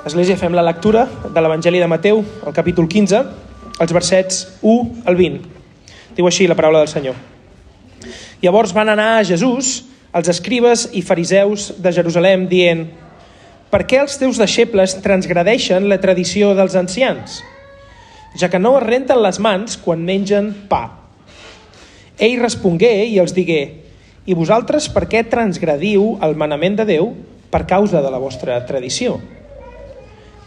Església, fem la lectura de l'Evangeli de Mateu, el capítol 15, els versets 1 al 20. Diu així la paraula del Senyor. Llavors van anar a Jesús els escribes i fariseus de Jerusalem dient «Per què els teus deixebles transgradeixen la tradició dels ancians, ja que no es renten les mans quan mengen pa?» Ell respongué i els digué «I vosaltres per què transgradiu el manament de Déu per causa de la vostra tradició?»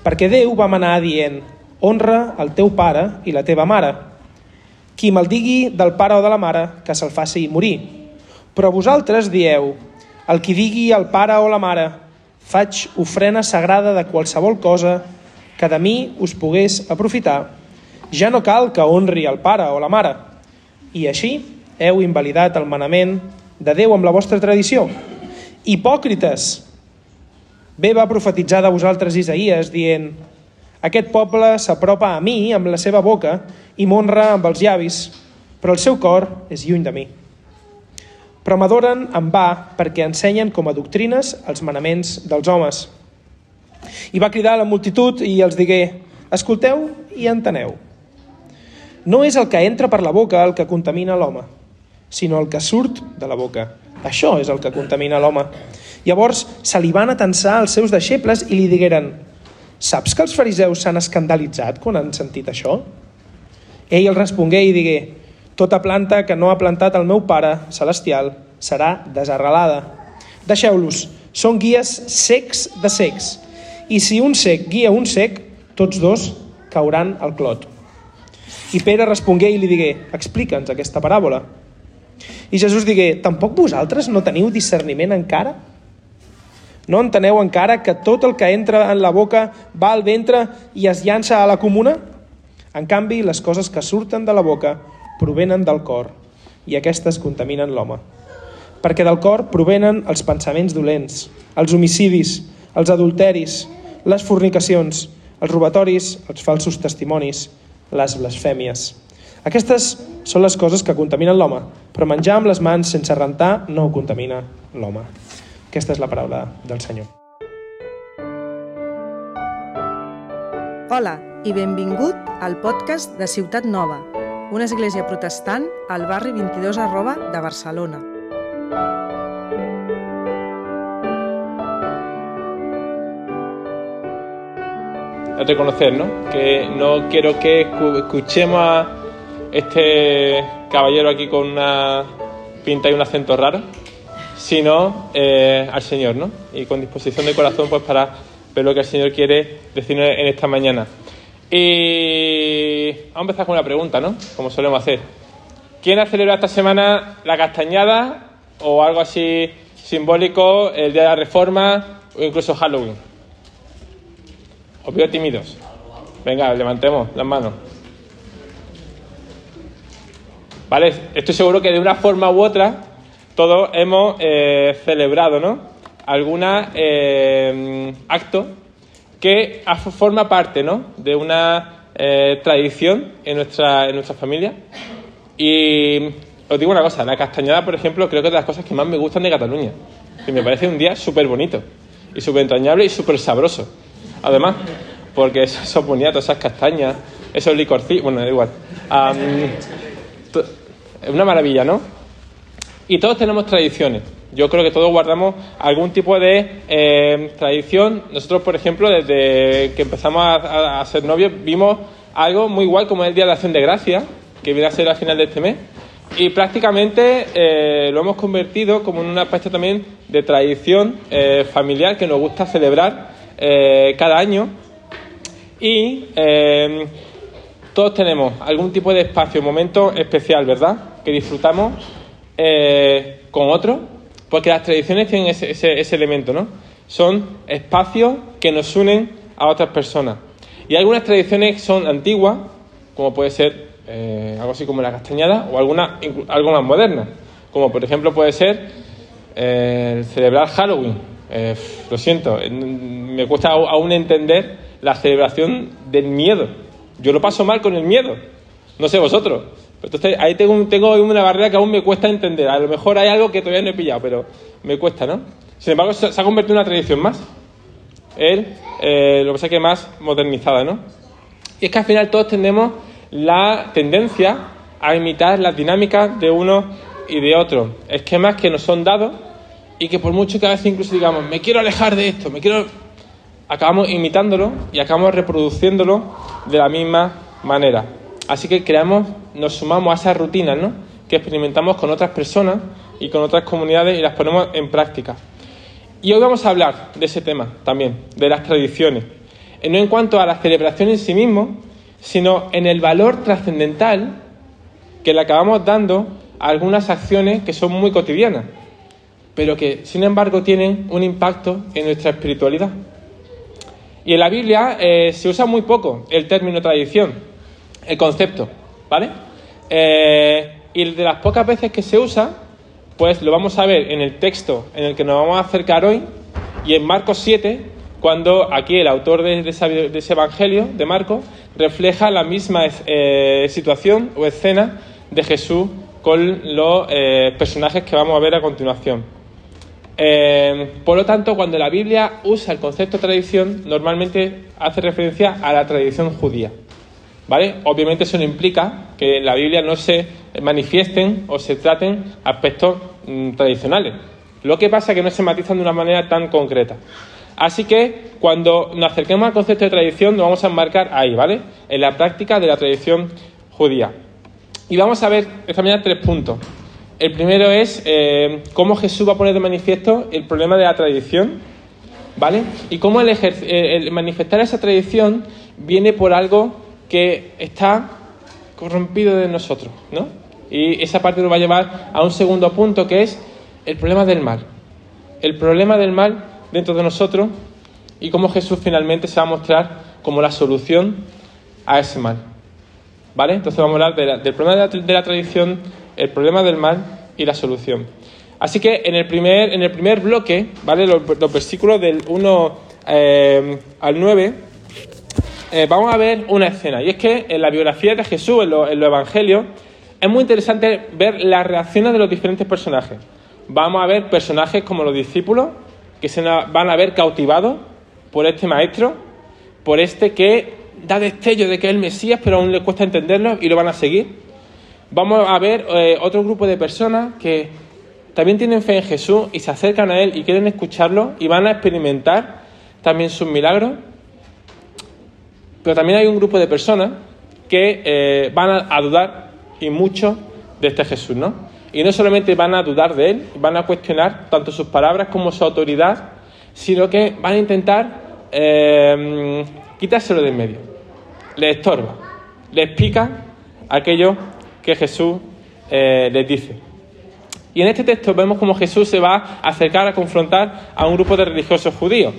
Perquè Déu va manar dient honra el teu pare i la teva mare. Qui maldigui del pare o de la mare, que se'l faci morir. Però vosaltres dieu, el qui digui al pare o la mare, faig ofrena sagrada de qualsevol cosa que de mi us pogués aprofitar, ja no cal que honri el pare o la mare. I així heu invalidat el manament de Déu amb la vostra tradició. Hipòcrites! Bé va profetitzar de vosaltres Isaías, dient Aquest poble s'apropa a mi amb la seva boca i m'honra amb els llavis, però el seu cor és lluny de mi. Però m'adoren en va perquè ensenyen com a doctrines els manaments dels homes. I va cridar a la multitud i els digué Escolteu i enteneu. No és el que entra per la boca el que contamina l'home, sinó el que surt de la boca. Això és el que contamina l'home. Llavors se li van atensar els seus deixebles i li digueren «Saps que els fariseus s'han escandalitzat quan han sentit això?» Ell el respongué i digué «Tota planta que no ha plantat el meu pare celestial serà desarrelada. Deixeu-los, són guies secs de secs, i si un sec guia un sec, tots dos cauran al clot». I Pere respongué i li digué «Explica'ns aquesta paràbola». I Jesús digué «Tampoc vosaltres no teniu discerniment encara?» No enteneu encara que tot el que entra en la boca va al ventre i es llança a la comuna? En canvi, les coses que surten de la boca provenen del cor i aquestes contaminen l'home. Perquè del cor provenen els pensaments dolents, els homicidis, els adulteris, les fornicacions, els robatoris, els falsos testimonis, les blasfèmies. Aquestes són les coses que contaminen l'home, però menjar amb les mans sense rentar no contamina l'home. Aquesta és la paraula del Senyor. Hola i benvingut al podcast de Ciutat Nova, una església protestant al barri 22 arroba de Barcelona. reconocer, ¿no? Que no quiero que escuchemos a este caballero aquí con una pinta y un acento raro, sino eh, al Señor, ¿no? Y con disposición de corazón, pues para ver lo que el Señor quiere decirnos en esta mañana. Y vamos a empezar con una pregunta, ¿no? Como solemos hacer. ¿Quién ha celebrado esta semana la castañada o algo así simbólico, el Día de la Reforma o incluso Halloween? Os veo tímidos. Venga, levantemos las manos. Vale, estoy seguro que de una forma u otra todos hemos eh, celebrado, ¿no? Algún eh, acto que forma parte, ¿no? De una eh, tradición en nuestra, en nuestra familia. Y os digo una cosa, la castañada, por ejemplo, creo que es de las cosas que más me gustan de Cataluña. Y me parece un día súper bonito, y súper entrañable y súper sabroso. Además, porque esos boniatos, esas castañas, esos licorcillos, bueno, da igual. Es una maravilla, ¿no? Y todos tenemos tradiciones. Yo creo que todos guardamos algún tipo de eh, tradición. Nosotros, por ejemplo, desde que empezamos a, ser novios, vimos algo muy guay como el Día de Acción de Gracia, que viene a ser al final de este mes. Y prácticamente eh, lo hemos convertido como en un aspecto también de tradición eh, familiar que nos gusta celebrar cada año. Y todos tenemos algún tipo de espacio, momento especial, ¿verdad? Que disfrutamos eh, con otros, porque las tradiciones tienen ese, ese, ese, elemento, ¿no? Son espacios que nos unen a otras personas. Y algunas tradiciones son antiguas, como puede ser eh, algo así como la castañada, o alguna, algo más moderna, como por ejemplo puede ser eh, celebrar Halloween. Eh, lo siento, me cuesta aún entender la celebración del miedo. Yo lo paso mal con el miedo. No sé vosotros. Entonces ahí tengo, una barrera que aún me cuesta entender. A lo mejor hay algo que todavía no he pillado, pero me cuesta, ¿no? Sin embargo, se ha convertido en una tradición más. el, eh, lo que pasa que más modernizada, ¿no? Y es que al final todos tenemos la tendencia a imitar las dinámicas de uno y de otro, esquemas que nos son dados y que por mucho que a veces incluso digamos, me quiero alejar de esto, me quiero... acabamos imitándolo y acabamos reproduciéndolo de la misma manera. Así que creamos, nos sumamos a esas rutinas, ¿no? Que experimentamos con otras personas y con otras comunidades y las ponemos en práctica. Y hoy vamos a hablar de ese tema también, de las tradiciones. No en cuanto a la celebración en sí mismo, sino en el valor trascendental que le acabamos dando a algunas acciones que son muy cotidianas, pero que sin embargo tienen un impacto en nuestra espiritualidad. Y en la Biblia eh, se usa muy poco el término tradición, el concepto, ¿vale? Eh, y de las pocas veces que se usa, pues lo vamos a ver en el texto en el que nos vamos a acercar hoy y en Marcos 7, cuando aquí el autor de, ese, Evangelio, de Marcos, refleja la misma eh, situación o escena de Jesús con los eh, personajes que vamos a ver a continuación. Eh, por lo tanto, cuando la Biblia usa el concepto tradición, normalmente hace referencia a la tradición judía. ¿Vale? Obviamente eso no implica que en la Biblia no se manifiesten o se traten aspectos mm, tradicionales. Lo que pasa es que no se matizan de una manera tan concreta. Así que cuando nos acerquemos al concepto de tradición, nos vamos a enmarcar ahí, ¿vale? En la práctica de la tradición judía. Y vamos a ver esta mañana tres puntos. El primero es eh, cómo Jesús va a poner de manifiesto el problema de la tradición, ¿vale? Y cómo el, el manifestar esa tradición viene por algo que está corrompido de nosotros, ¿no? Y esa parte nos va a llevar a un segundo punto que es el problema del mal. El problema del mal dentro de nosotros y cómo Jesús finalmente se va a mostrar como la solución a ese mal. ¿Vale? Entonces vamos a hablar del problema de la, tradición, el problema del mal y la solución. Así que en el primer, en el primer bloque, ¿vale? Los, versículos del 1 eh, al 9, eh, vamos a ver una escena. Y es que en la biografía de Jesús, en los Evangelios, es muy interesante ver las reacciones de los diferentes personajes. Vamos a ver personajes como los discípulos, que se van a ver cautivados por este maestro, por este que da destello de que es el Mesías, pero aún le cuesta entenderlo y lo van a seguir. Vamos a ver eh, otro grupo de personas que también tienen fe en Jesús y se acercan a Él y quieren escucharlo y van a experimentar también sus milagros. Pero también hay un grupo de personas que eh, van a dudar y mucho de este Jesús, ¿no? Y no solamente van a dudar de él, van a cuestionar tanto sus palabras como su autoridad, sino que van a intentar eh, quitárselo de en medio. Le estorba, le explica aquello que Jesús eh, les dice. Y en este texto vemos cómo Jesús se va a acercar a confrontar a un grupo de religiosos judíos,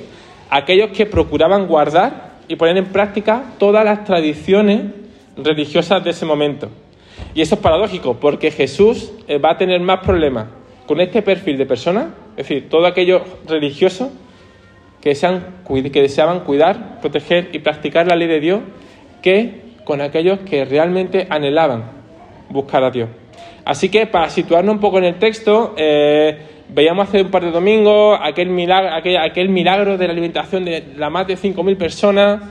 aquellos que procuraban guardar y poner en práctica todas las tradiciones religiosas de ese momento. Y eso es paradójico, porque Jesús eh, va a tener más problemas con este perfil de personas, es decir, todo aquello religioso que, que deseaban cuidar, proteger y practicar la ley de Dios, que con aquellos que realmente anhelaban buscar a Dios. Así que para situarnos un poco en el texto, eh, veíamos hace un par de domingos aquel milagro, aquel, milagro de la alimentación de la más de 5.000 personas,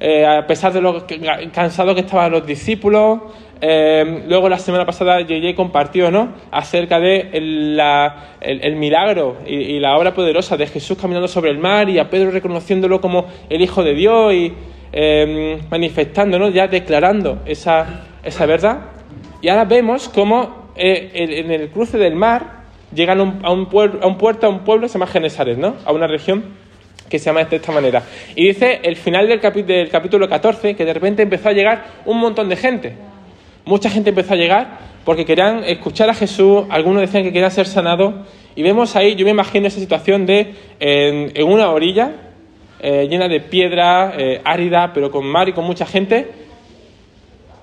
eh, a pesar de lo cansados que estaban los discípulos, eh, luego la semana pasada JJ compartió ¿no? acerca de el, milagro y, la obra poderosa de Jesús caminando sobre el mar y a Pedro reconociéndolo como el Hijo de Dios y eh, manifestando, ya declarando esa, esa, verdad. Y ahora vemos cómo en el cruce del mar llegan a un, a un, a un puerto, a un pueblo, se llama Genesaret, ¿no? a una región que se llama de esta manera. Y dice el final del, del capítulo 14 que de repente empezó a llegar un montón de gente Mucha gente empezó a llegar porque querían escuchar a Jesús, algunos decían que querían ser sanados, y vemos ahí, yo me imagino esa situación de en, una orilla eh, llena de piedra, eh, árida, pero con mar y con mucha gente,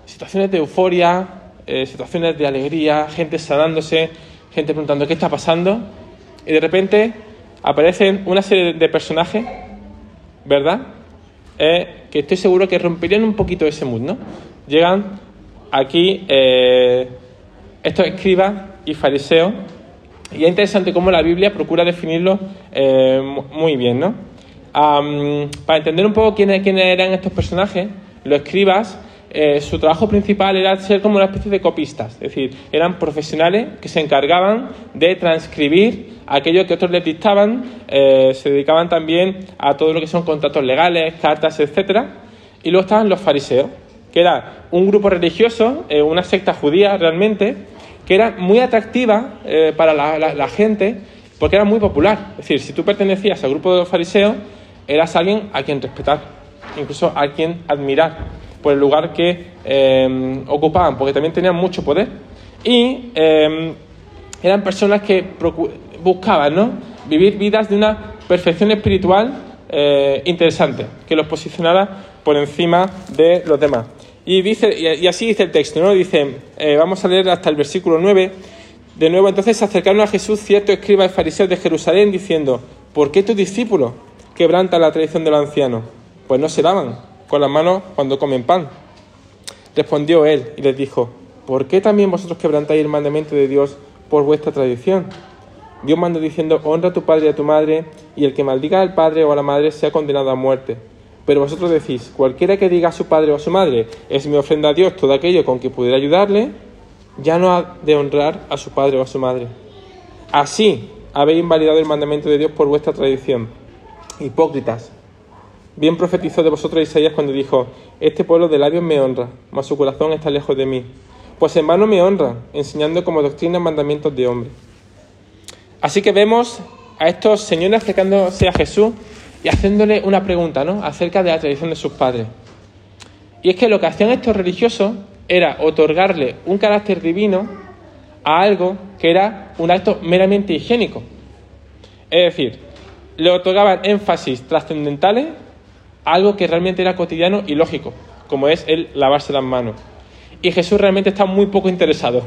situaciones de euforia, eh, situaciones de alegría, gente sanándose, gente preguntando qué está pasando, y de repente aparecen una serie de personajes, ¿verdad? que estoy seguro que romperían un poquito ese mood, ¿no? Llegan aquí eh, estos escribas y fariseos, y es interesante cómo la Biblia procura definirlo eh, muy bien, ¿no? am, para entender un poco quiénes, quiénes eran estos personajes, los escribas, eh, su trabajo principal era ser como una especie de copistas, es decir, eran profesionales que se encargaban de transcribir aquello que otros les dictaban, eh, se dedicaban también a todo lo que son contratos legales, cartas, etcétera, y luego estaban los fariseos, que era un grupo religioso, eh, una secta judía realmente, que era muy atractiva eh, para la, la- la gente porque era muy popular. Es decir, si tú pertenecías al grupo de los fariseos, eras alguien a quien respetar, incluso a quien admirar por el lugar que eh, ocupaban, porque también tenían mucho poder. Y eh, eran personas que buscaban ¿no? vivir vidas de una perfección espiritual eh, interesante, que los posicionara por encima de los demás. Y, dice, y, y así dice el texto, ¿no? Dice, eh, vamos a leer hasta el versículo 9. De nuevo, entonces se acercaron a Jesús ciertos escribas y fariseos de Jerusalén diciendo, ¿por qué tus discípulos quebrantan la tradición de los ancianos? Pues no se lavan con las manos cuando comen pan. Respondió él y les dijo, ¿por qué también vosotros quebrantáis el mandamiento de Dios por vuestra tradición? Dios mandó diciendo, honra a tu padre y a tu madre, y el que maldiga al padre o a la madre sea condenado a muerte. Pero vosotros decís, cualquiera que diga a su padre o a su madre, es mi ofrenda a Dios todo aquello con que pudiera ayudarle, ya no ha de honrar a su padre o a su madre. Así habéis invalidado el mandamiento de Dios por vuestra tradición. Hipócritas, Bien profetizó de vosotros Isaías cuando dijo, Este pueblo de labios me honra, mas su corazón está lejos de mí. Pues en vano me honra, enseñando como doctrina mandamientos de hombre. Así que vemos a estos señores acercándose a Jesús y haciéndole una pregunta, ¿no? Acerca de la tradición de sus padres. Y es que lo que hacían estos religiosos era otorgarle un carácter divino a algo que era un acto meramente higiénico. Es decir, le otorgaban énfasis trascendentales algo que realmente era cotidiano y lógico, como es el lavarse las manos. Y Jesús realmente está muy poco interesado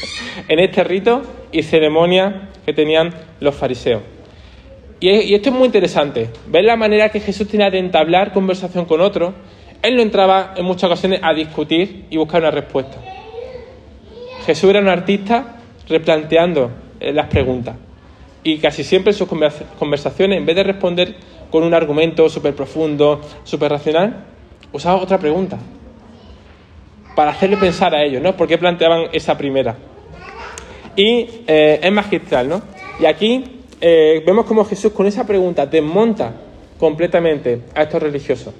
en este rito y ceremonia que tenían los fariseos. Y, esto es muy interesante, ver la manera que Jesús tenía de entablar conversación con otro. Él no entraba en muchas ocasiones a discutir y buscar una respuesta. Jesús era un artista replanteando eh, las preguntas. Y casi siempre en sus conversa- conversaciones, en vez de responder con un argumento súper profundo, súper racional, usaba otra pregunta. Para hacerle pensar a ellos, ¿no? ¿Por qué planteaban esa primera? Y eh, es magistral, ¿no? Y aquí eh, vemos como Jesús con esa pregunta desmonta completamente a estos religiosos.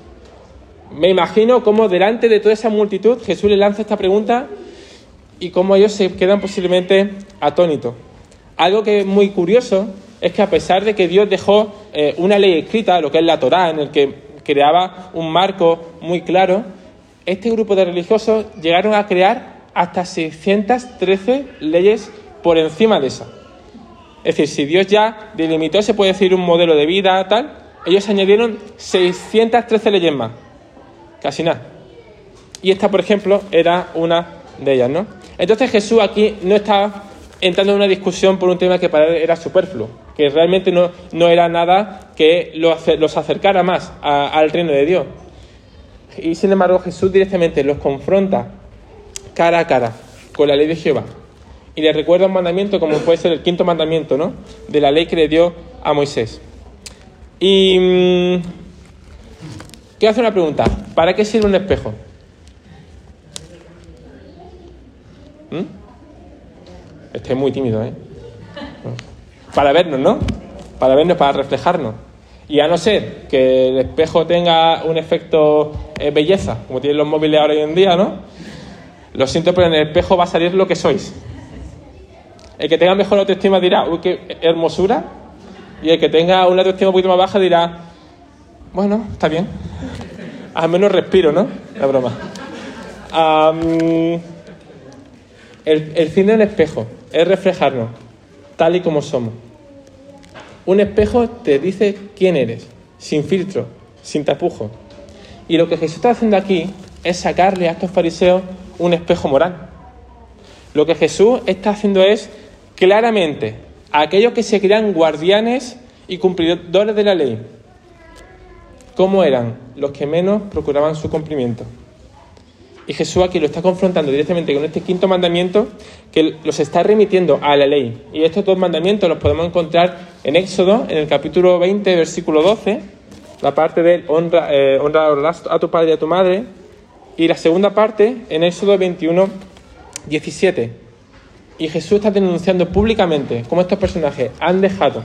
Me imagino cómo delante de toda esa multitud Jesús le lanza esta pregunta y cómo ellos se quedan posiblemente atónitos. Algo que es muy curioso es que a pesar de que Dios dejó eh, una ley escrita, lo que es la Torá, en el que creaba un marco muy claro, este grupo de religiosos llegaron a crear hasta 613 leyes por encima de esa. Es decir, si Dios ya delimitó, se puede decir, un modelo de vida, tal, ellos añadieron 613 leyes más. Casi nada. Y esta, por ejemplo, era una de ellas, ¿no? Entonces Jesús aquí no está entrando en una discusión por un tema que para él era superfluo, que realmente no, no era nada que los acercara más al reino de Dios. Y sin embargo Jesús directamente los confronta cara a cara con la ley de Jehová. Y les recuerda un mandamiento como puede ser el quinto mandamiento, ¿no? De la ley que le dio a Moisés. Y mm, quiero hacer una pregunta. ¿Para qué sirve un espejo? ¿Mm? Este es muy tímido, ¿eh? Para vernos, ¿no? Para vernos, para reflejarnos. Y a no ser que el espejo tenga un efecto eh, belleza, como tienen los móviles ahora hoy en día, ¿no? Lo siento, pero en el espejo va a salir lo que sois. El que tenga mejor autoestima dirá, uy, qué hermosura. Y el que tenga una autoestima un poquito más baja dirá, bueno, está bien. Al menos respiro, ¿no? La broma. El, el fin del espejo es reflejarnos tal y como somos. Un espejo te dice quién eres, sin filtro, sin tapujos. Y lo que Jesús está haciendo aquí es sacarle a estos fariseos un espejo moral. Lo que Jesús está haciendo es claramente a aquellos que se crean guardianes y cumplidores de la ley, ¿cómo eran los que menos procuraban su cumplimiento? Y Jesús aquí lo está confrontando directamente con este quinto mandamiento que los está remitiendo a la ley. Y estos dos mandamientos los podemos encontrar en Éxodo, en el capítulo 20, versículo 12, la parte de honra, eh, a tu padre y a tu madre, y la segunda parte en Éxodo 21, 17. Y Jesús está denunciando públicamente cómo estos personajes han dejado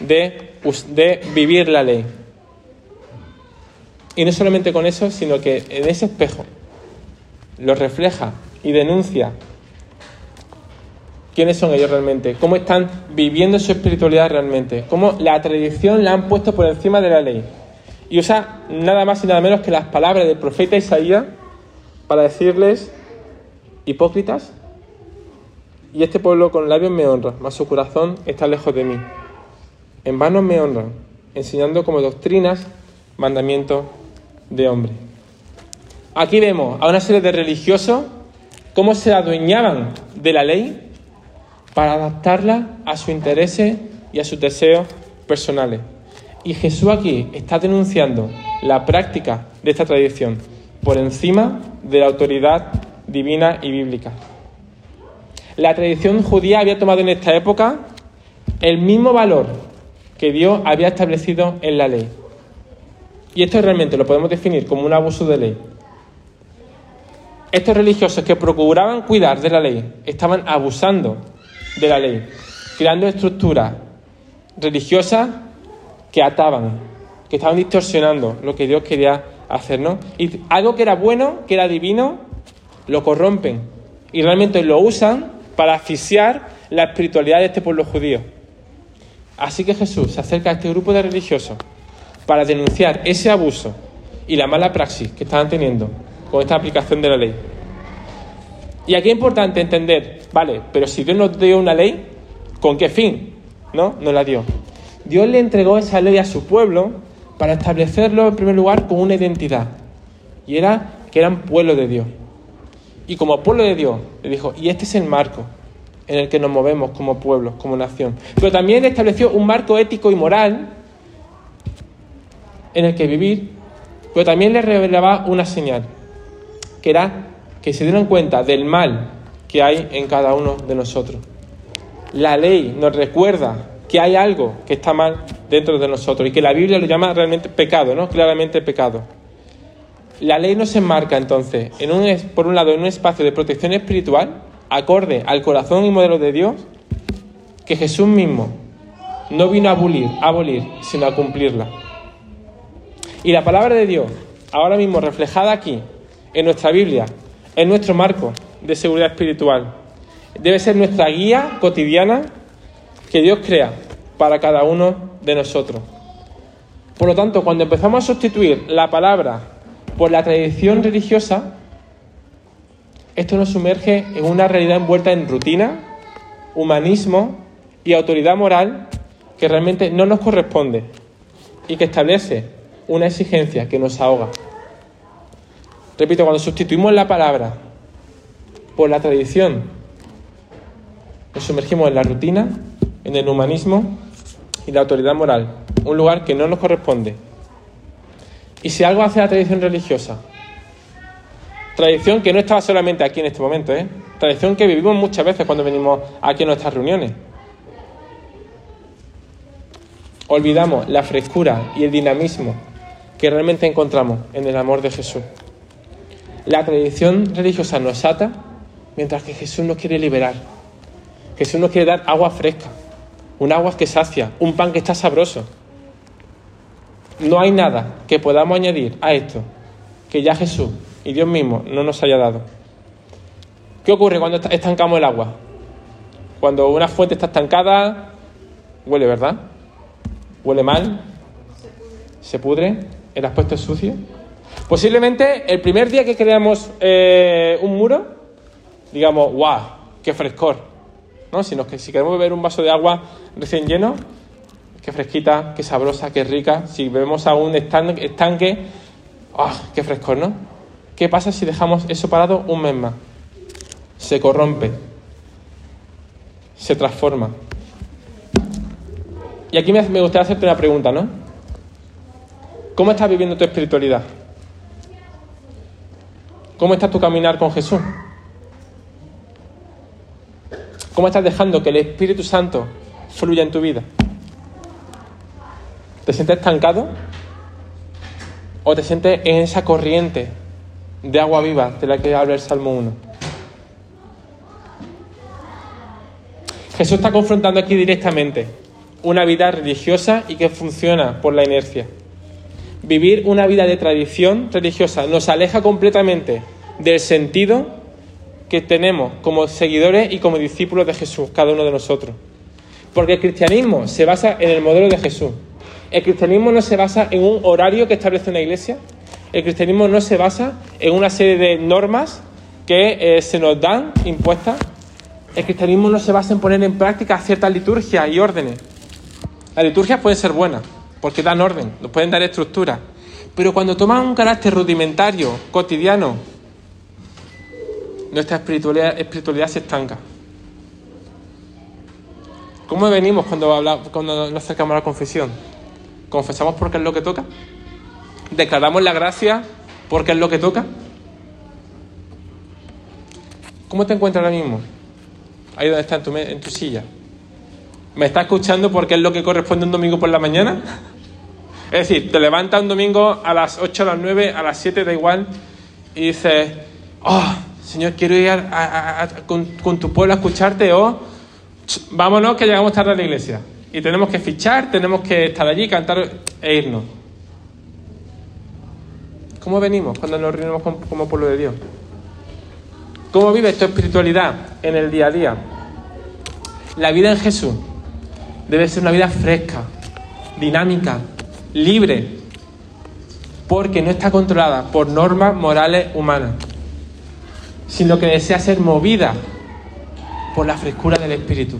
de, de vivir la ley. Y no solamente con eso, sino que en ese espejo lo refleja y denuncia quiénes son ellos realmente, cómo están viviendo su espiritualidad realmente, cómo la tradición la han puesto por encima de la ley. Y usa nada más y nada menos que las palabras del profeta Isaías para decirles, hipócritas, y este pueblo con labios me honra, mas su corazón está lejos de mí. En vano me honran, enseñando como doctrinas mandamientos de hombre. Aquí vemos a una serie de religiosos cómo se adueñaban de la ley para adaptarla a sus intereses y a sus deseos personales. Y Jesús aquí está denunciando la práctica de esta tradición por encima de la autoridad divina y bíblica. La tradición judía había tomado en esta época el mismo valor que Dios había establecido en la ley. Y esto realmente lo podemos definir como un abuso de ley. Estos religiosos que procuraban cuidar de la ley estaban abusando de la ley, creando estructuras religiosas que ataban, que estaban distorsionando lo que Dios quería hacer, ¿no? Y algo que era bueno, que era divino, lo corrompen y realmente lo usan para asfixiar la espiritualidad de este pueblo judío. Así que Jesús se acerca a este grupo de religiosos para denunciar ese abuso y la mala praxis que estaban teniendo con esta aplicación de la ley. Y aquí es importante entender, vale, pero si Dios nos dio una ley, ¿con qué fin? ¿No? Nos la dio. Dios le entregó esa ley a su pueblo para establecerlo en primer lugar con una identidad. Y era que eran pueblo de Dios. Y como pueblo de Dios, le dijo, y este es el marco en el que nos movemos como pueblo, como nación. Pero también estableció un marco ético y moral en el que vivir, pero también le revelaba una señal, que era que se dieran cuenta del mal que hay en cada uno de nosotros. La ley nos recuerda que hay algo que está mal dentro de nosotros y que la Biblia lo llama realmente pecado, ¿no? Claramente pecado. La ley nos enmarca entonces, en un, por un lado, en un espacio de protección espiritual, acorde al corazón y modelo de Dios, que Jesús mismo no vino a abolir, a abolir, sino a cumplirla. Y la palabra de Dios, ahora mismo reflejada aquí, en nuestra Biblia, en nuestro marco de seguridad espiritual, debe ser nuestra guía cotidiana que Dios crea para cada uno de nosotros. Por lo tanto, cuando empezamos a sustituir la palabra por la tradición religiosa, esto nos sumerge en una realidad envuelta en rutina, humanismo y autoridad moral que realmente no nos corresponde y que establece una exigencia que nos ahoga. Repito, cuando sustituimos la palabra por la tradición, nos sumergimos en la rutina, en el humanismo y la autoridad moral, un lugar que no nos corresponde. Y si algo hace la tradición religiosa, tradición que no estaba solamente aquí en este momento, ¿eh? tradición que vivimos muchas veces cuando venimos aquí a nuestras reuniones. Olvidamos la frescura y el dinamismo que realmente encontramos en el amor de Jesús. La tradición religiosa nos ata, mientras que Jesús nos quiere liberar. Jesús nos quiere dar agua fresca, un agua que sacia, un pan que está sabroso. No hay nada que podamos añadir a esto que ya Jesús y Dios mismo no nos haya dado. ¿Qué ocurre cuando estancamos el agua? Cuando una fuente está estancada, huele, ¿verdad? Huele mal, se pudre el aspecto es sucio. Posiblemente el primer día que creamos eh, un muro, digamos, ¡guau! ¡Qué frescor! ¿No? Si, nos, si queremos beber un vaso de agua recién lleno, qué fresquita, qué sabrosa, qué rica. Si bebemos a un estanque, ¡ah! ¡Qué frescor, ¿no? ¿Qué pasa si dejamos eso parado un mes más? Se corrompe, se transforma. Y aquí me gustaría hacerte una pregunta, ¿no? ¿Cómo estás viviendo tu espiritualidad? ¿Cómo está tu caminar con Jesús? ¿Cómo estás dejando que el Espíritu Santo fluya en tu vida? ¿Te sientes estancado? ¿O te sientes en esa corriente de agua viva de la que habla el Salmo 1? Jesús está confrontando aquí directamente una vida religiosa y que funciona por la inercia. Vivir una vida de tradición religiosa nos aleja completamente del sentido que tenemos como seguidores y como discípulos de Jesús, cada uno de nosotros. Porque el cristianismo se basa en el modelo de Jesús. El cristianismo no se basa en un horario que establece una iglesia. El cristianismo no se basa en una serie de normas que eh, se nos dan impuestas. El cristianismo no se basa en poner en práctica ciertas liturgias y órdenes. Las liturgias pueden ser buenas, porque dan orden, nos pueden dar estructura. Pero cuando toman un carácter rudimentario, cotidiano, nuestra espiritualidad, se estanca. ¿Cómo venimos cuando, hablamos, cuando nos acercamos a la confesión? ¿Confesamos porque es lo que toca? ¿Declaramos la gracia porque es lo que toca? ¿Cómo te encuentras ahora mismo? Ahí donde está en tu, en tu silla. ¿Me estás escuchando porque es lo que corresponde un domingo por la mañana? Es decir, te levantas un domingo a las 8, a las 9, a las 7, da igual, y dices, oh, Señor, quiero ir con, tu pueblo a escucharte, o vámonos que llegamos tarde a la iglesia. Y tenemos que fichar, tenemos que estar allí, cantar e irnos. ¿Cómo venimos cuando nos reunimos como pueblo de Dios? ¿Cómo vives tu espiritualidad en el día a día? La vida en Jesús debe ser una vida fresca, dinámica, libre, porque no está controlada por normas morales humanas, sino que desea ser movida por la frescura del Espíritu,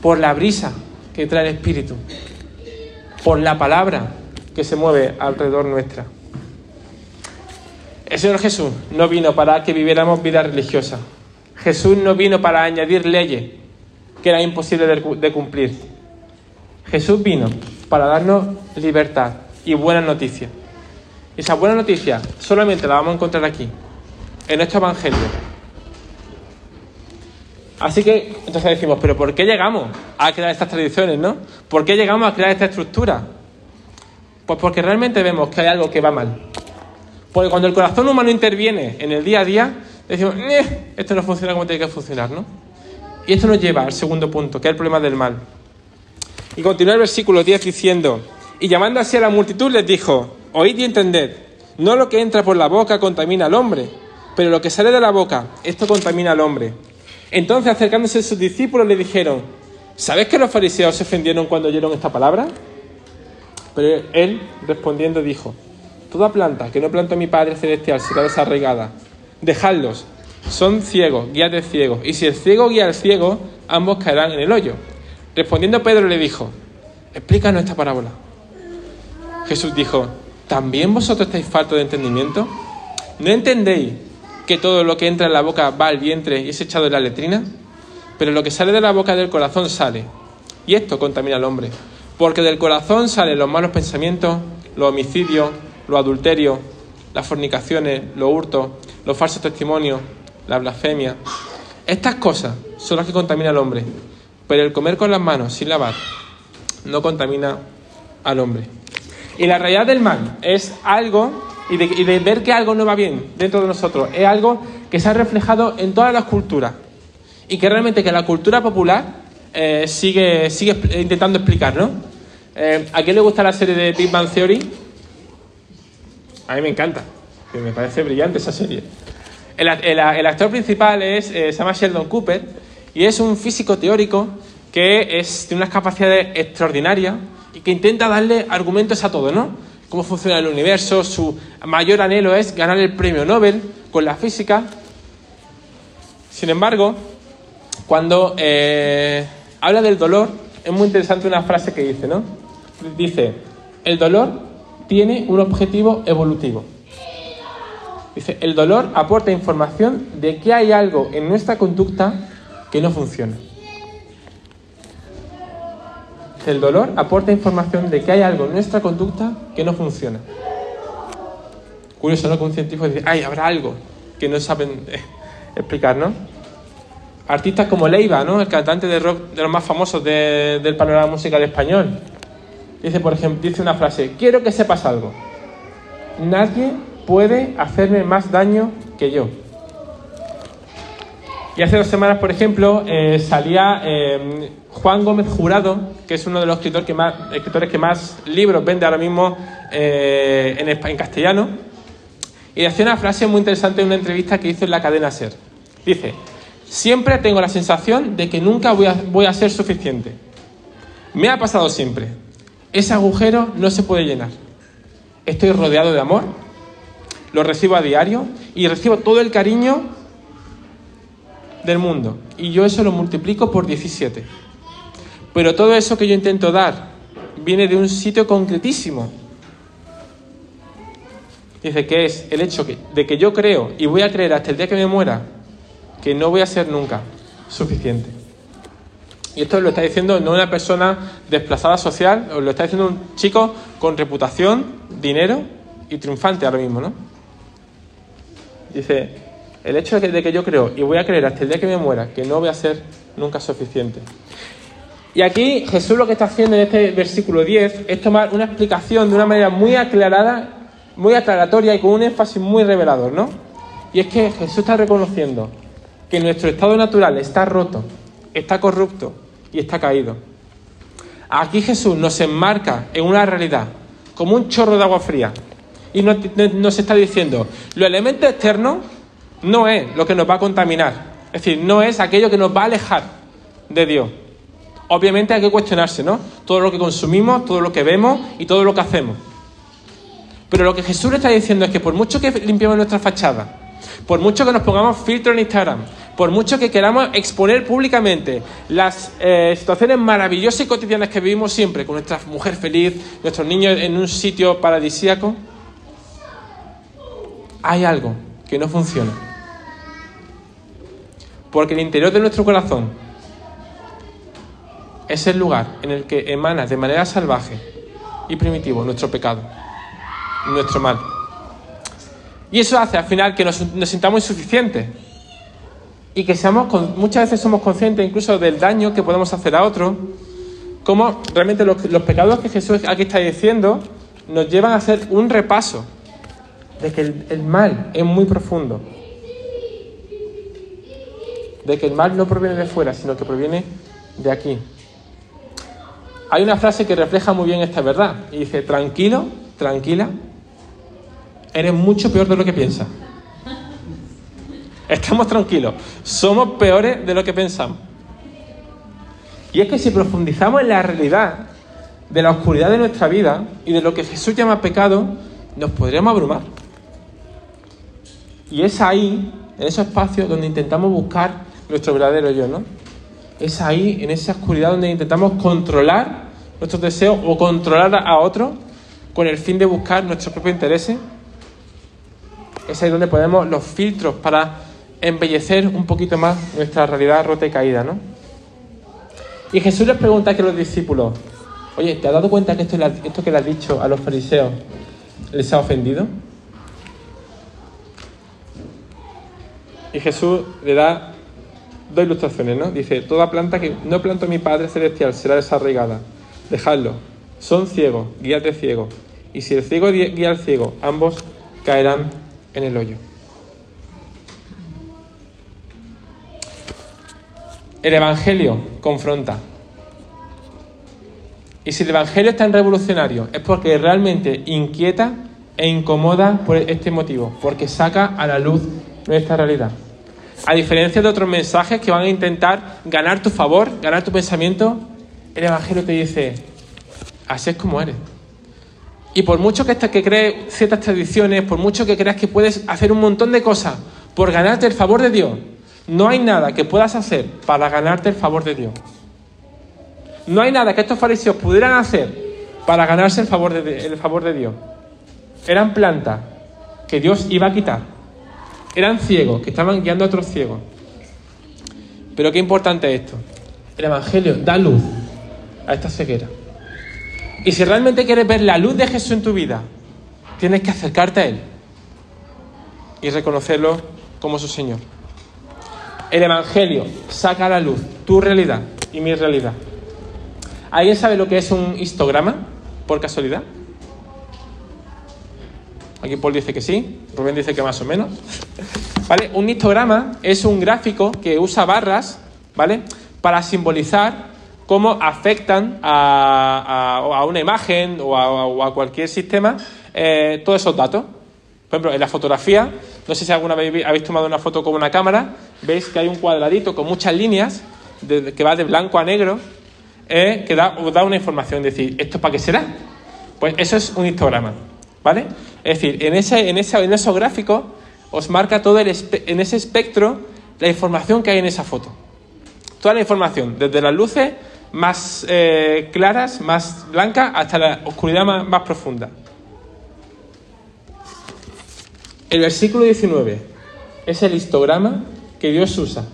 por la brisa que trae el Espíritu, por la palabra que se mueve alrededor nuestra. El Señor Jesús no vino para que viviéramos vida religiosa. Jesús no vino para añadir leyes que eran imposibles de cumplir. Jesús vino para darnos libertad y buenas noticias. Esa buena noticia solamente la vamos a encontrar aquí, en nuestro Evangelio. Así que entonces decimos, pero ¿por qué llegamos a crear estas tradiciones, no? ¿Por qué llegamos a crear esta estructura? Pues porque realmente vemos que hay algo que va mal. Porque cuando el corazón humano interviene en el día a día, decimos, eh, esto no funciona como tiene que funcionar, ¿no? Y esto nos lleva al segundo punto, que es el problema del mal. Y continúa el versículo 10 diciendo, y llamando así a la multitud les dijo, oíd y entended, no lo que entra por la boca contamina al hombre, pero lo que sale de la boca, esto contamina al hombre. Entonces acercándose a sus discípulos le dijeron, ¿sabes que los fariseos se ofendieron cuando oyeron esta palabra? Pero él respondiendo dijo, Toda planta que no plantó mi Padre Celestial será desarraigada. Dejadlos, son ciegos, guías de ciegos. Y si el ciego guía al ciego, ambos caerán en el hoyo. Respondiendo Pedro le dijo, explícanos esta parábola. Jesús dijo, ¿también vosotros estáis faltos de entendimiento? ¿No entendéis que todo lo que entra en la boca va al vientre y es echado en la letrina? Pero lo que sale de la boca del corazón sale. Y esto contamina al hombre. Porque del corazón salen los malos pensamientos, los homicidios, los adulterios, las fornicaciones, los hurtos, los falsos testimonios, la blasfemia. Estas cosas son las que contaminan al hombre, pero el comer con las manos sin lavar no contamina al hombre. Y la realidad del mal es algo, y de, ver que algo no va bien dentro de nosotros, es algo que se ha reflejado en todas las culturas. Y que realmente que la cultura popular eh, sigue, sigue intentando explicar, ¿no? Eh, ¿A quién le gusta la serie de Big Bang Theory? A mí me encanta, me parece brillante esa serie. El, actor principal es, eh, se llama Sheldon Cooper y es un físico teórico que es, tiene unas capacidades extraordinarias y que intenta darle argumentos a todo, ¿no? Cómo funciona el universo, su mayor anhelo es ganar el premio Nobel con la física. Sin embargo, cuando eh, habla del dolor, es muy interesante una frase que dice, ¿no? Dice, el dolor tiene un objetivo evolutivo. Dice, el dolor aporta información de que hay algo en nuestra conducta que no funciona. El dolor aporta información de que hay algo en nuestra conducta que no funciona. Curioso, ¿no? Que un científico dice, ay, habrá algo que no saben eh, explicar, ¿no? Artistas como Leiva, ¿no? El cantante de rock de los más famosos del panorama musical español. Dice, por ejemplo, dice una frase, quiero que sepas algo. nadie puede hacerme más daño que yo. Y hace dos semanas, por ejemplo, eh, salía eh, Juan Gómez Jurado, que es uno de los escritores que más, libros vende ahora mismo eh, en, en castellano, y hacía una frase muy interesante en una entrevista que hizo en la cadena SER. Dice, siempre tengo la sensación de que nunca voy a ser suficiente. Me ha pasado siempre. Ese agujero no se puede llenar. Estoy rodeado de amor, lo recibo a diario y recibo todo el cariño del mundo. Y yo eso lo multiplico por 17. Pero todo eso que yo intento dar viene de un sitio concretísimo. Dice que es el hecho de que yo creo y voy a creer hasta el día que me muera que no voy a ser nunca suficiente. Y esto lo está diciendo no una persona desplazada social, lo está diciendo un chico con reputación, dinero y triunfante ahora mismo, ¿no? Dice, el hecho de que yo creo y voy a creer hasta el día que me muera que no voy a ser nunca suficiente. Y aquí Jesús lo que está haciendo en este versículo 10 es tomar una explicación de una manera muy aclarada, muy aclaratoria y con un énfasis muy revelador, ¿no? Y es que Jesús está reconociendo que nuestro estado natural está roto, está corrupto y está caído. Aquí Jesús nos enmarca en una realidad, como un chorro de agua fría, y nos, está diciendo, los elementos externos no es lo que nos va a contaminar. Es decir, no es aquello que nos va a alejar de Dios. Obviamente hay que cuestionarse, ¿no? Todo lo que consumimos, todo lo que vemos y todo lo que hacemos. Pero lo que Jesús le está diciendo es que por mucho que limpiemos nuestra fachada, por mucho que nos pongamos filtro en Instagram, por mucho que queramos exponer públicamente las eh, situaciones maravillosas y cotidianas que vivimos siempre, con nuestra mujer feliz, nuestros niños en un sitio paradisíaco, hay algo que no funciona. Porque el interior de nuestro corazón es el lugar en el que emana de manera salvaje y primitivo nuestro pecado, nuestro mal. Y eso hace al final que nos, sintamos insuficientes y que seamos, muchas veces somos conscientes incluso del daño que podemos hacer a otros, como realmente los, los pecados que Jesús aquí está diciendo nos llevan a hacer un repaso de que el, el mal es muy profundo de que el mal no proviene de fuera, sino que proviene de aquí. Hay una frase que refleja muy bien esta verdad y dice, tranquilo, tranquila, eres mucho peor de lo que piensas. Estamos tranquilos, somos peores de lo que pensamos. Y es que si profundizamos en la realidad de la oscuridad de nuestra vida y de lo que Jesús llama pecado, nos podríamos abrumar. Y es ahí, en esos espacios, donde intentamos buscar nuestro verdadero yo, ¿no? Es ahí, en esa oscuridad, donde intentamos controlar nuestros deseos o controlar a otro con el fin de buscar nuestros propios intereses. Es ahí donde ponemos los filtros para embellecer un poquito más nuestra realidad rota y caída, ¿no? Y Jesús les pregunta a los discípulos, oye, ¿te has dado cuenta que esto, esto que le has dicho a los fariseos les ha ofendido? Y Jesús le da dos ilustraciones, ¿no? Dice, toda planta que no planto mi Padre Celestial será desarraigada. Dejadlo. Son ciegos, guíate ciego. Y si el ciego guía al ciego, ambos caerán en el hoyo. El Evangelio confronta. Y si el Evangelio es tan revolucionario, es porque realmente inquieta e incomoda por este motivo, porque saca a la luz nuestra realidad. A diferencia de otros mensajes que van a intentar ganar tu favor, ganar tu pensamiento, el Evangelio te dice, así es como eres. Y por mucho que, que crees ciertas tradiciones, por mucho que creas que puedes hacer un montón de cosas por ganarte el favor de Dios, no hay nada que puedas hacer para ganarte el favor de Dios. No hay nada que estos fariseos pudieran hacer para ganarse el favor de, el favor de Dios. Eran plantas que Dios iba a quitar eran ciegos, que estaban guiando a otros ciegos. Pero qué importante es esto. El Evangelio da luz a esta ceguera. Y si realmente quieres ver la luz de Jesús en tu vida, tienes que acercarte a Él y reconocerlo como su Señor. El Evangelio saca a la luz tu realidad y mi realidad. ¿Alguien sabe lo que es un histograma? Por casualidad. Aquí Paul dice que sí, Rubén dice que más o menos. ¿Vale? Un histograma es un gráfico que usa barras, ¿vale? Para simbolizar cómo afectan a, una imagen o a, cualquier sistema eh, todos esos datos. Por ejemplo, en la fotografía, no sé si alguna vez habéis tomado una foto con una cámara, veis que hay un cuadradito con muchas líneas que va de blanco a negro, eh, que da, os da una información, es decir, ¿esto para qué será? Pues eso es un histograma, ¿vale? Es decir, en, ese, en, ese, en esos gráficos os marca todo el en ese espectro la información que hay en esa foto. Toda la información, desde las luces más eh, claras, más blancas, hasta la oscuridad más profunda. El versículo 19 es el histograma que Dios usa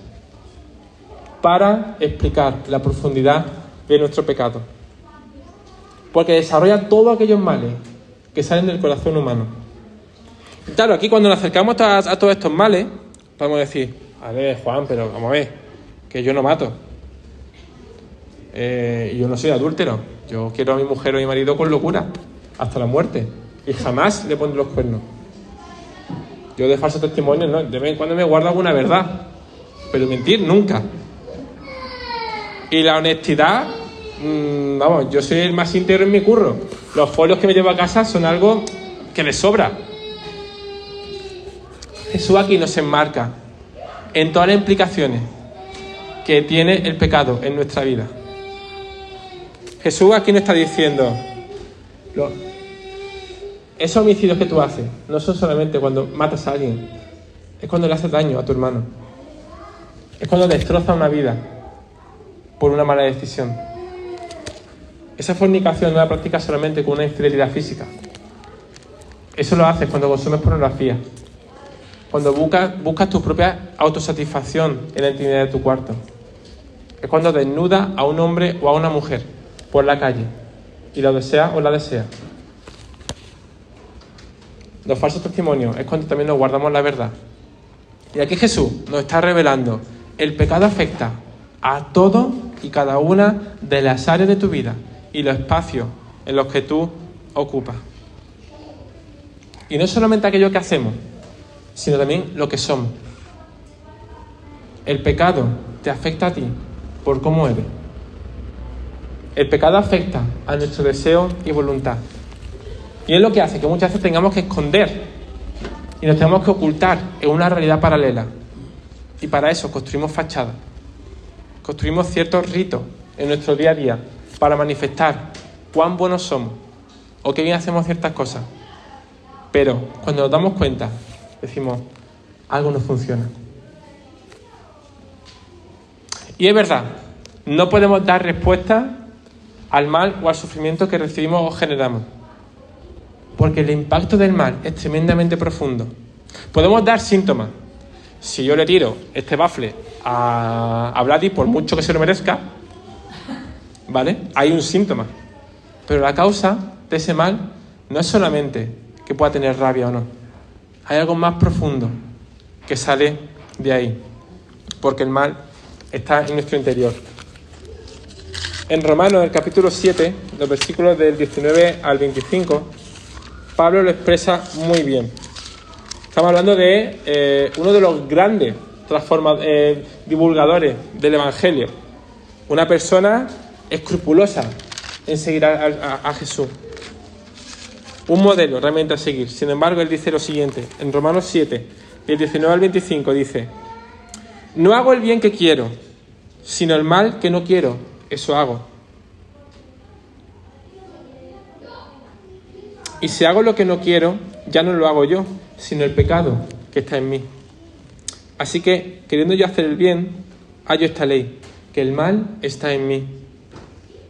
para explicar la profundidad de nuestro pecado. Porque desarrolla todos aquellos males que salen del corazón humano. claro, aquí cuando nos acercamos a, todos estos males, podemos decir, a ver, Juan, pero vamos a ver, que yo no mato. Eh, yo no soy adúltero. Yo quiero a mi mujer o a mi marido con locura, hasta la muerte. Y jamás le pondré los cuernos. Yo de falso testimonio, ¿no? de vez en cuando me guardo alguna verdad, pero mentir nunca. Y la honestidad, mm, vamos, yo soy el más íntegro en mi curro. Los folios que me llevo a casa son algo que me sobra. Jesús aquí nos enmarca en todas las implicaciones que tiene el pecado en nuestra vida. Jesús aquí nos está diciendo, esos homicidios que tú haces no son solamente cuando matas a alguien, es cuando le haces daño a tu hermano. Es cuando destroza una vida por una mala decisión. Esa fornicación no la practicas solamente con una infidelidad física. Eso lo haces cuando consumes pornografía. Cuando buscas, tu propia autosatisfacción en la intimidad de tu cuarto. Es cuando desnuda a un hombre o a una mujer por la calle y lo desea o la desea. Los falsos testimonios es cuando también nos guardamos la verdad. Y aquí Jesús nos está revelando, el pecado afecta a todo y cada una de las áreas de tu vida y los espacios en los que tú ocupas. Y no solamente aquello que hacemos, sino también lo que somos. El pecado te afecta a ti por cómo eres. El pecado afecta a nuestro deseo y voluntad. Y es lo que hace que muchas veces tengamos que esconder y nos tenemos que ocultar en una realidad paralela. Y para eso construimos fachadas, construimos ciertos ritos en nuestro día a día para manifestar cuán buenos somos o qué bien hacemos ciertas cosas. Pero cuando nos damos cuenta, decimos, algo no funciona. Y es verdad, no podemos dar respuesta al mal o al sufrimiento que recibimos o generamos porque el impacto del mal es tremendamente profundo. Podemos dar síntomas. Si yo le tiro este bafle a, a por mucho que se lo merezca, ¿vale? Hay un síntoma. Pero la causa de ese mal no es solamente que pueda tener rabia o no. Hay algo más profundo que sale de ahí. Porque el mal está en nuestro interior. En Romanos, el capítulo 7, los versículos del 19 al 25, Pablo lo expresa muy bien. Estamos hablando de eh, uno de los grandes eh, divulgadores del Evangelio. Una persona escrupulosa en seguir a, Jesús. Un modelo realmente a seguir. Sin embargo, él dice lo siguiente, en Romanos 7, del 19 al 25, dice, no hago el bien que quiero, sino el mal que no quiero, eso hago. Y si hago lo que no quiero, ya no lo hago yo, sino el pecado que está en mí. Así que, queriendo yo hacer el bien, hallo esta ley, que el mal está en mí.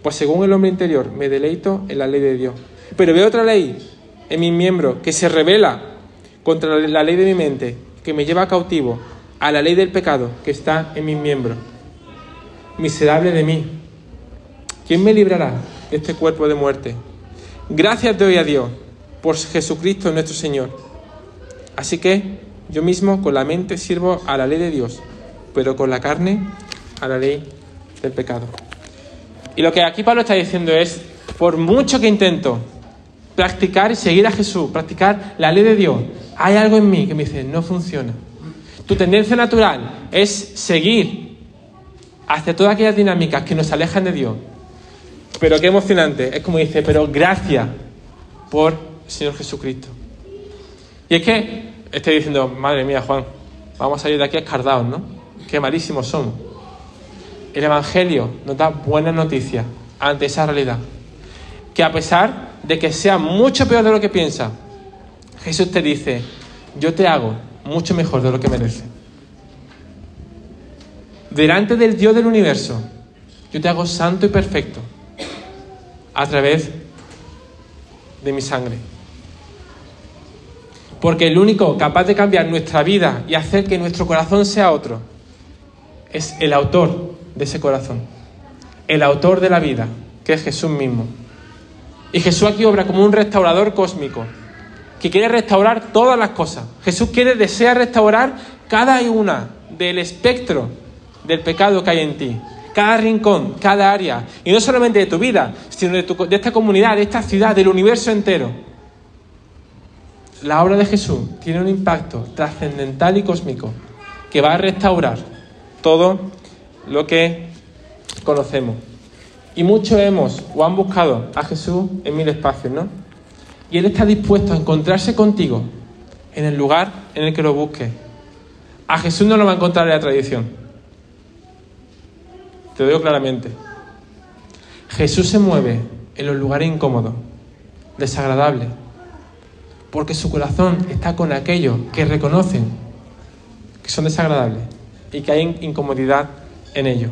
Pues según el hombre interior, me deleito en la ley de Dios. Pero veo otra ley en mi miembro que se revela contra la ley de mi mente, que me lleva cautivo a la ley del pecado que está en mis miembros. Miserable de mí. ¿Quién me librará de este cuerpo de muerte? Gracias doy a Dios por Jesucristo nuestro Señor. Así que yo mismo con la mente sirvo a la ley de Dios, pero con la carne a la ley del pecado. Y lo que aquí Pablo está diciendo es, por mucho que intento practicar y seguir a Jesús, practicar la ley de Dios, hay algo en mí que me dice, no funciona. Tu tendencia natural es seguir hacia todas aquellas dinámicas que nos alejan de Dios. Pero qué emocionante, es como dice, pero gracias por el Señor Jesucristo. Y es que estoy diciendo, madre mía, Juan, vamos a salir de aquí escardados, ¿no? Qué malísimos somos. El Evangelio nos da buenas noticias ante esa realidad. Que a pesar de que sea mucho peor de lo que piensa, Jesús te dice, yo te hago mucho mejor de lo que merece. Delante del Dios del universo, yo te hago santo y perfecto a través de mi sangre. Porque el único capaz de cambiar nuestra vida y hacer que nuestro corazón sea otro es el autor de ese corazón, el autor de la vida, que es Jesús mismo. Y Jesús aquí obra como un restaurador cósmico, que quiere restaurar todas las cosas. Jesús quiere, desea restaurar cada una del espectro del pecado que hay en ti, cada rincón, cada área, y no solamente de tu vida, sino de, de esta comunidad, de esta ciudad, del universo entero. La obra de Jesús tiene un impacto trascendental y cósmico que va a restaurar todo lo que conocemos. Y muchos hemos o han buscado a Jesús en mil espacios, ¿no? Y Él está dispuesto a encontrarse contigo en el lugar en el que lo busques. A Jesús no lo va a encontrar en la tradición. Te lo digo claramente. Jesús se mueve en los lugares incómodos, desagradables, porque su corazón está con aquellos que reconocen que son desagradables y que hay incomodidad en ellos.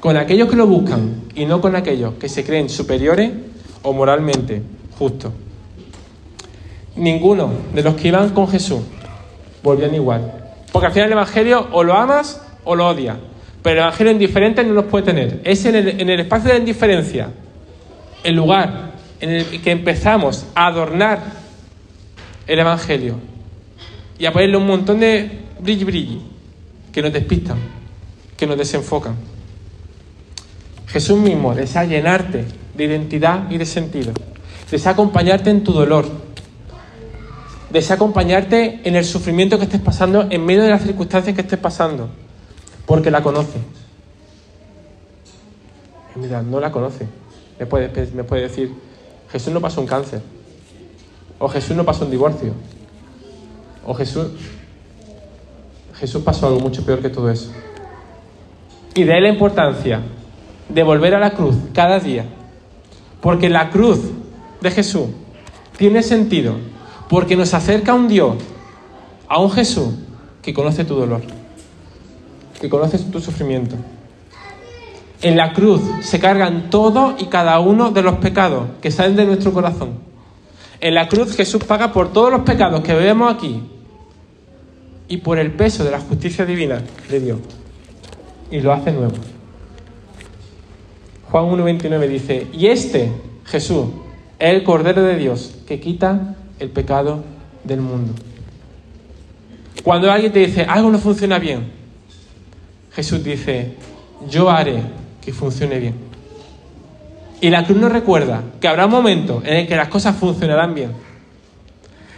Con aquellos que lo buscan y no con aquellos que se creen superiores o moralmente justos. Ninguno de los que iban con Jesús volvían igual. Porque al final el Evangelio o lo amas o lo odias. Pero el Evangelio indiferente no los puede tener. Es en el, en el espacio de la indiferencia, el lugar en el que empezamos a adornar el Evangelio y a ponerle un montón de brilli brilli que nos despistan, que nos desenfocan. Jesús mismo desea llenarte de identidad y de sentido. Desea acompañarte en tu dolor. Desea acompañarte en el sufrimiento que estés pasando en medio de las circunstancias que estés pasando. Porque la conoce. Mira, no la conoce. Me puede, me puede decir, Jesús no pasó un cáncer. O Jesús no pasó un divorcio. O Jesús... Jesús pasó algo mucho peor que todo eso. Y de ahí la importancia de volver a la cruz cada día. Porque la cruz de Jesús tiene sentido porque nos acerca a un Dios, a un Jesús que conoce tu dolor, que conoce tu sufrimiento. En la cruz se cargan todos y cada uno de los pecados que salen de nuestro corazón. En la cruz Jesús paga por todos los pecados que vemos aquí y por el peso de la justicia divina de Dios. Y lo hace nuevo. Juan 1.29 dice, y este, Jesús, es el Cordero de Dios que quita el pecado del mundo. Cuando alguien te dice, algo no funciona bien, Jesús dice, yo haré que funcione bien. Y la cruz nos recuerda que habrá un momento en el que las cosas funcionarán bien.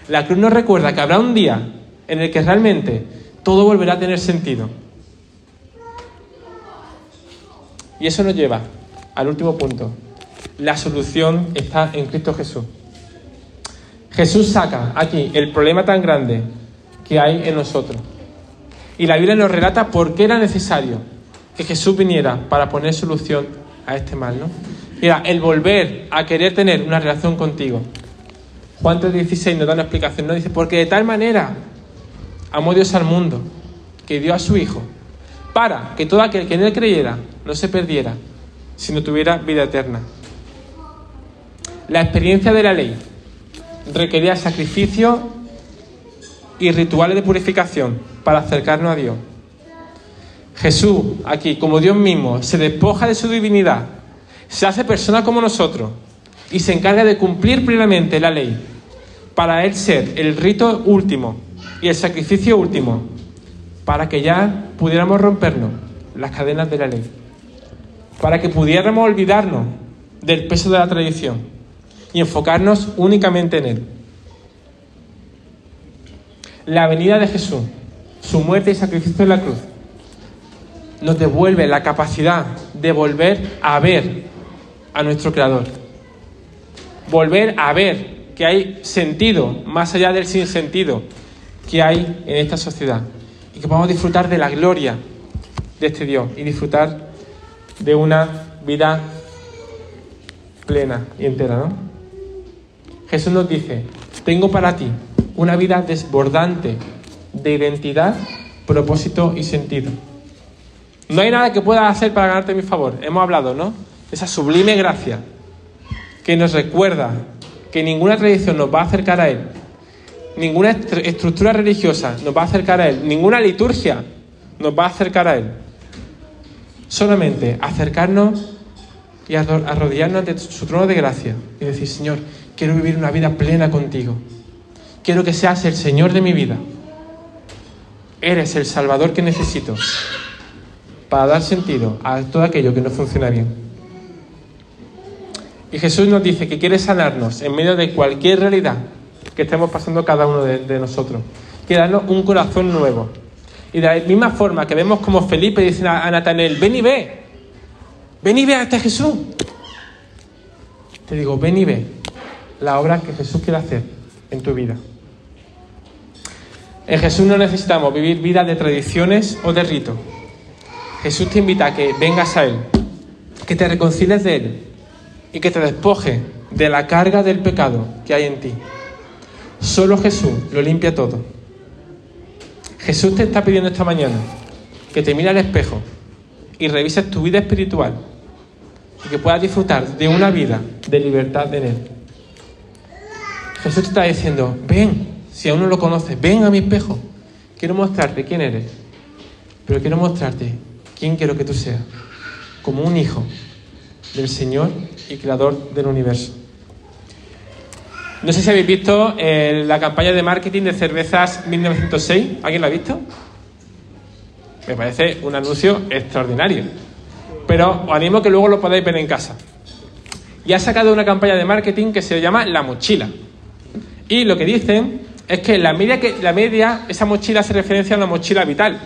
La cruz nos recuerda que habrá un día en el que realmente todo volverá a tener sentido. Y eso nos lleva al último punto. La solución está en Cristo Jesús. Jesús saca aquí el problema tan grande que hay en nosotros. Y la Biblia nos relata por qué era necesario que Jesús viniera para poner solución a este mal, ¿no? Mira, el volver a querer tener una relación contigo. Juan 3:16 nos da una explicación, ¿no? Dice, porque de tal manera amó Dios al mundo, que dio a su Hijo, para que todo aquel que en él creyera no se perdiera, sino tuviera vida eterna. La experiencia de la ley requería sacrificio y rituales de purificación para acercarnos a Dios. Jesús, aquí, como Dios mismo, se despoja de su divinidad, se hace persona como nosotros y se encarga de cumplir plenamente la ley para Él ser el rito último y el sacrificio último para que ya pudiéramos rompernos las cadenas de la ley, para que pudiéramos olvidarnos del peso de la tradición y enfocarnos únicamente en Él. La venida de Jesús, su muerte y sacrificio en la cruz, nos devuelve la capacidad de volver a ver a nuestro Creador. Volver a ver que hay sentido más allá del sinsentido que hay en esta sociedad. Y que podamos disfrutar de la gloria de este Dios y disfrutar de una vida plena y entera, ¿no? Jesús nos dice, tengo para ti una vida desbordante de identidad, propósito y sentido. No hay nada que puedas hacer para ganarte mi favor. Hemos hablado, ¿no? Esa sublime gracia que nos recuerda que ninguna tradición nos va a acercar a Él, ninguna estructura religiosa nos va a acercar a Él, ninguna liturgia nos va a acercar a Él. Solamente acercarnos y arrodillarnos ante su trono de gracia y decir, Señor, quiero vivir una vida plena contigo. Quiero que seas el Señor de mi vida. Eres el Salvador que necesito para dar sentido a todo aquello que no funciona bien. Y Jesús nos dice que quiere sanarnos en medio de cualquier realidad que estemos pasando cada uno de, nosotros. Quiere darnos un corazón nuevo. Y de la misma forma que vemos como Felipe dice a, Natanel, ven y ve, ven y ve a este Jesús. Te digo, ven y ve la obra que Jesús quiere hacer en tu vida. En Jesús no necesitamos vivir vidas de tradiciones o de ritos. Jesús te invita a que vengas a Él, que te reconcilies de Él y que te despoje de la carga del pecado que hay en ti. Solo Jesús lo limpia todo. Jesús te está pidiendo esta mañana que te mire al espejo y revises tu vida espiritual y que puedas disfrutar de una vida de libertad en Él. Jesús te está diciendo, ven, si aún no lo conoces, ven a mi espejo. Quiero mostrarte quién eres, pero quiero mostrarte ¿Quién quiero que tú seas? Como un hijo del Señor y creador del universo. No sé si habéis visto eh, la campaña de marketing de cervezas 1906. ¿Alguien la ha visto? Me parece un anuncio extraordinario. Pero os animo que luego lo podáis ver en casa. Y ha sacado una campaña de marketing que se llama La Mochila. Y lo que dicen es que la media, que, la media esa mochila hace referencia a una mochila vital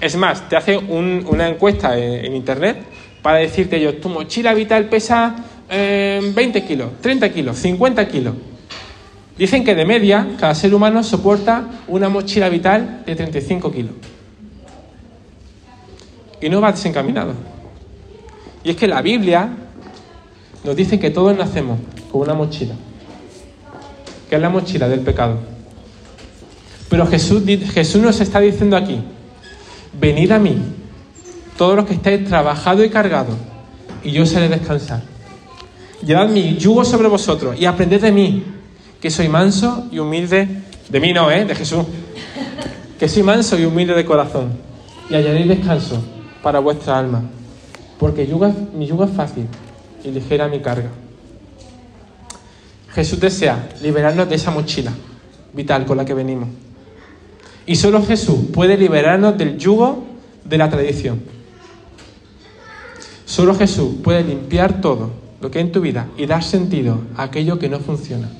es más, te hace una encuesta en, internet para decirte yo, tu mochila vital pesa 20 eh, kilos, 30 kilos, 50 kilos. Dicen que de media cada ser humano soporta una mochila vital de 35 kilos. Y no va desencaminado. Y es que la Biblia nos dice que todos nacemos con una mochila, que es la mochila del pecado. Pero Jesús, Jesús nos está diciendo aquí, venid a mí, todos los que estáis trabajados y cargados, y yo os haré descansar. Llevad mi yugo sobre vosotros y aprended de mí, que soy manso y humilde, de mí no, ¿eh? De Jesús. Que soy manso y humilde de corazón, y hallaréis descanso para vuestra alma, porque mi yugo es fácil y ligera mi carga. Jesús desea liberarnos de esa mochila vital con la que venimos. Y solo Jesús puede liberarnos del yugo de la tradición. Solo Jesús puede limpiar todo lo que hay en tu vida y dar sentido a aquello que no funciona.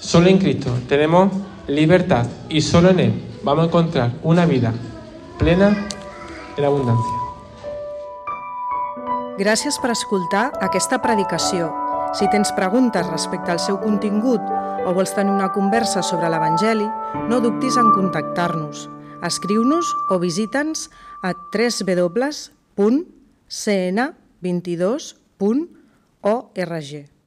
Solo en Cristo tenemos libertad y solo en Él vamos a encontrar una vida plena en abundancia. Gràcies per escoltar aquesta predicació. Si tens preguntes respecte al seu contingut o vols tenir una conversa sobre l'Evangeli, no dubtis en contactar-nos. Escriu-nos o visita'ns a www.cn22.org.